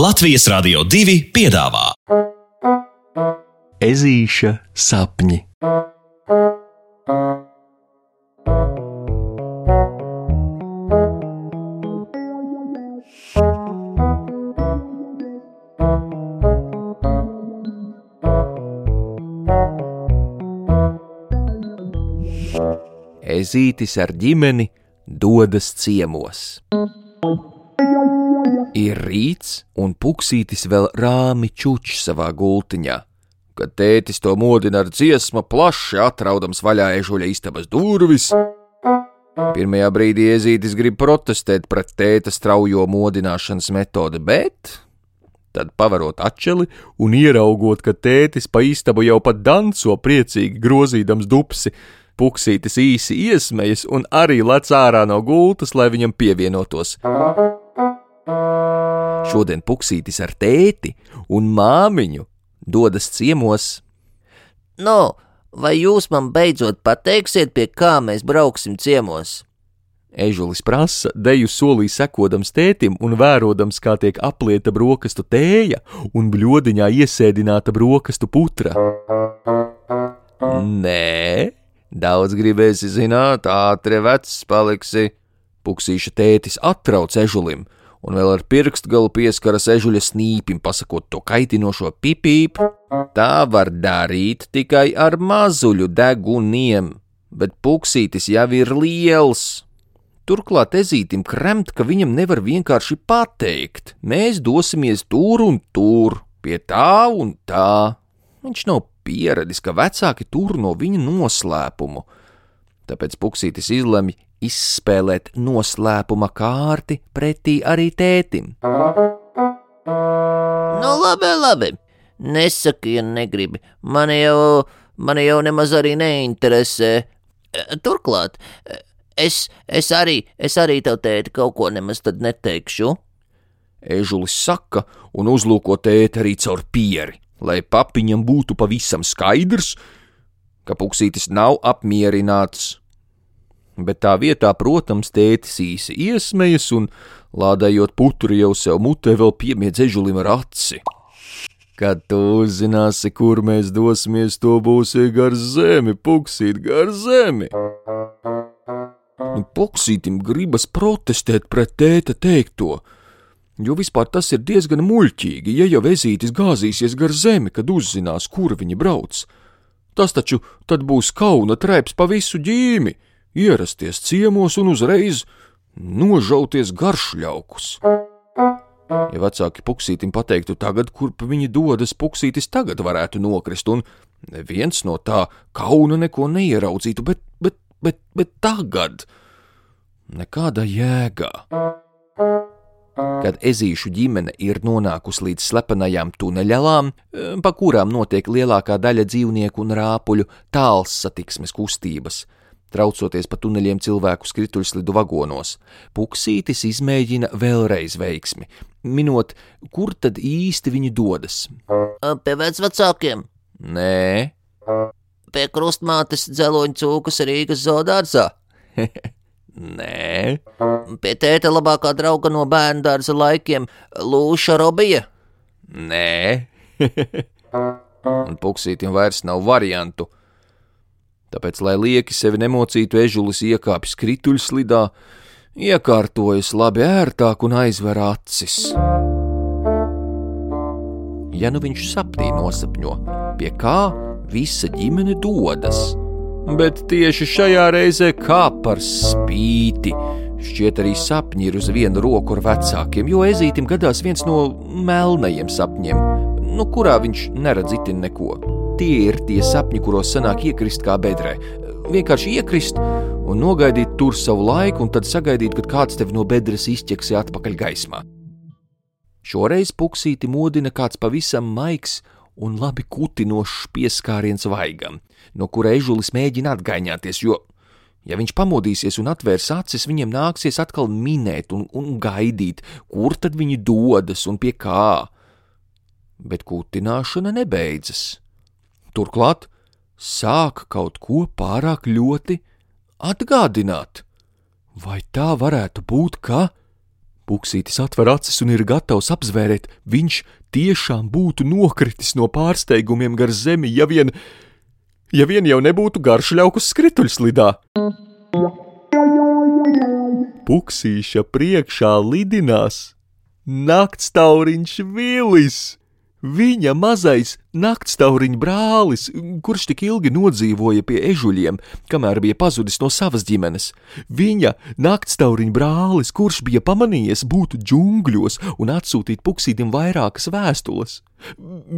Latvijas Rādio 2 piedāvā Ezīša sapņi. Ezītis ar ģimeni dodas ciemos. Ir rīts, un puksītis vēl rāmi čuč savā gultiņā. Kad tētis to modina ar dziesmu, plaši atraudams vaļā ežuļa istabas durvis. Pirmajā brīdī iezītis grib protestēt pret tēta straujo modināšanas metodi, bet tad pavarot atšķeli un ieraugot, ka tētis pa istabu jau pat danco priecīgi grozīdams dupsi, puksītis īsi iesmējas un arī lec ārā no gultas, lai viņam pievienotos. Šodien puksītis ar tēti un māmiņu dodas ciemos. Nu, vai jūs man beidzot pateiksiet, pie kā mēs brauksim ciemos? Ežulis prasa, deju solī sekodams tētim un vērodams, kā tiek aplieta brokastu tēja un bļodiņā iesēdināta brokastu putra. Nē, daudz gribēsi zināt, ātri vecs paliksi. Puksīša tētis atrauc ežulim, un vēl ar pirkstgalu pieskaras ežuļa snīpim, pasakot to kaitinošo pipīpu. Tā var darīt tikai ar mazuļu deguniem, bet puksītis jau ir liels. Turklāt ezītim kremt, ka viņam nevar vienkārši pateikt, mēs dosimies tur un tur, pie tā un tā. Viņš nav pieradis, ka vecāki tur no viņa noslēpumu. Tāpēc puksītis izlemj izspēlēt noslēpuma kārti pretī arī tētim. Nu, labi, labi. Nesaki, ja negribi. Mani jau, mani jau nemaz arī neinteresē. Turklāt, es, es arī, es arī tev tēti kaut ko nemaz tad neteikšu. Ežulis saka un uzlūko tēti arī caur pieri, lai papiņam būtu pavisam skaidrs, ka puksītis nav apmierināts. Bet tā vietā, protams, tētis īsi iesmējas un, lādējot putru jau sev mutē, vēl piemiedz ežulim ar aci. Kad tu uzzināsi, kur mēs dosimies, to būsi gar zemi, puksīt gar zemi. Nu, puksītim gribas protestēt pret tēta teikto, jo vispār tas ir diezgan muļķīgi, ja jau ezītis gāzīsies gar zemi, kad uzzinās, kur viņi brauc. Tas taču tad būs kauna trēps pa visu ģīmi, ierasties ciemos un uzreiz nožauties garšļaukus. Ja vecāki puksītim pateiktu tagad, kurp viņi dodas, puksītis tagad varētu nokrist, un neviens no tā kauna neko neieraudzītu, bet, bet, bet, bet tagad nekāda jēga. Kad ezīšu ģimene ir nonākusi līdz slepenajām tuneļalām, pa kurām notiek lielākā daļa dzīvnieku un rāpuļu tāls satiksmes kustības, traucoties pa tuneļiem cilvēku skrituļslidu vagonos. Puksītis izmēģina vēlreiz veiksmi, minot, kur tad īsti viņi dodas. Pie vecvecākiem, Nē, pie krustmātes dzeloņa cūkas Rīgas zoodārzā, nē, pie tēta labākā drauga no bērnu dārza laikiem Lūša Robija. nē. un puksītim vairs nav variantu. Tāpēc, lai lieki sevi nemocītu, ežulis iekāpj skrituļslidā, iekārtojas labi ērtāk un aizver acis. Ja nu viņš sapnī nosapņo, pie kā visa ģimene dodas, bet tieši šajā reizē kā par spīti. Šķiet, arī sapņi ir uz vienu roku ar vecākiem, jo ezītim gadās viens no melnajiem sapņiem, no kurā viņš neredz itin neko. Tie ir tie sapņi, kuros sanāk iekrist kā bedrē. Vienkārši iekrist un nogaidīt tur savu laiku, un tad sagaidīt, kad kāds tevi no bedres izķeksi atpakaļ gaismā. Šoreiz puksīti modina kāds pavisam maigs un labi kutinošs pieskāriens vaigam, no kura ežulis mēģina atgaiņāties, jo, ja viņš pamodīsies un atvērs acis, viņiem nāksies atkal minēt un, un gaidīt, kur tad viņi dodas un pie kā. Bet kutināšana nebeidzas. Turklāt sāk kaut ko pārāk ļoti atgādināt. Vai tā varētu būt, ka Puksītis atver acis un ir gatavs apzvērēt, viņš tiešām būtu nokritis no pārsteigumiem gar zemi, ja vien, ja vien jau nebūtu garšļaukus skrituļslidā. Puksīša priekšā lidinās naktstauriņš Vilis! Viņa mazais naktstauriņa brālis, kurš tik ilgi nodzīvoja pie ežuļiem, kamēr bija pazudis no savas ģimenes. Viņa naktstauriņa brālis, kurš bija pamanījies būt džungļos un atsūtīt puksītim vairākas vēstules.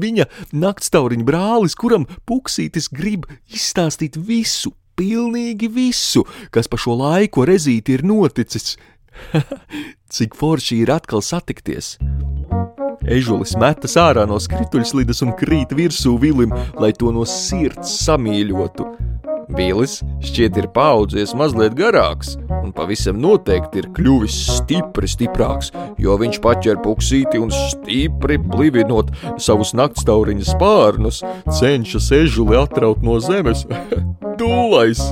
Viņa naktstauriņa brālis, kuram puksītis grib izstāstīt visu, pilnīgi visu, kas pa šo laiku rezīti ir noticis. Cik forši ir atkal satikties! Ežulis metas ārā no skrituļslides un krīt virsū vilim, lai to no sirds samīļotu. Vīlis šķiet ir paaudzies mazliet garāks, un pavisam noteikti ir kļuvis stipri stiprāks, jo viņš paķer puksīti un stipri blivinot savus naktstauriņa spārnus, cenšas ežuli atraut no zemes. Dūlais!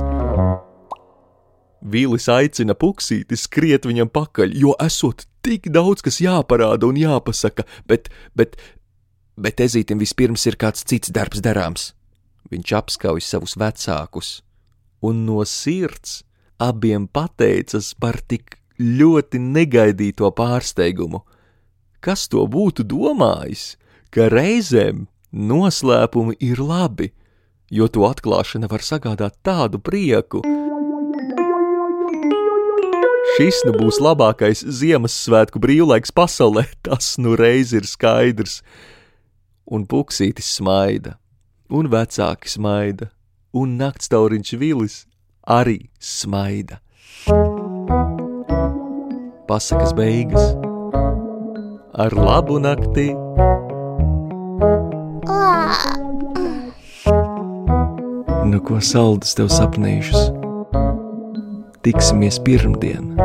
Vīlis aicina puksīti skriet viņam pakaļ, jo esot tik daudz, kas jāparāda un jāpasaka, bet, bet, bet ezītim vispirms ir kāds cits darbs darāms. Viņš apskauj savus vecākus un no sirds abiem pateicas par tik ļoti negaidīto pārsteigumu. Kas to būtu domājis, ka reizēm noslēpumi ir labi, jo to atklāšana var sagādāt tādu prieku. Šis nu būs labākais Ziemassvētku brīvlaiks pasaulē, tas nu reiz ir skaidrs. Un puksītis smaida, un vecāki smaida, un naktstauriņš vilis arī smaida. Pasakas beigas ar labu nakti! Nu, ko saldus tev sapnījušas? Tiksimies pirmdien!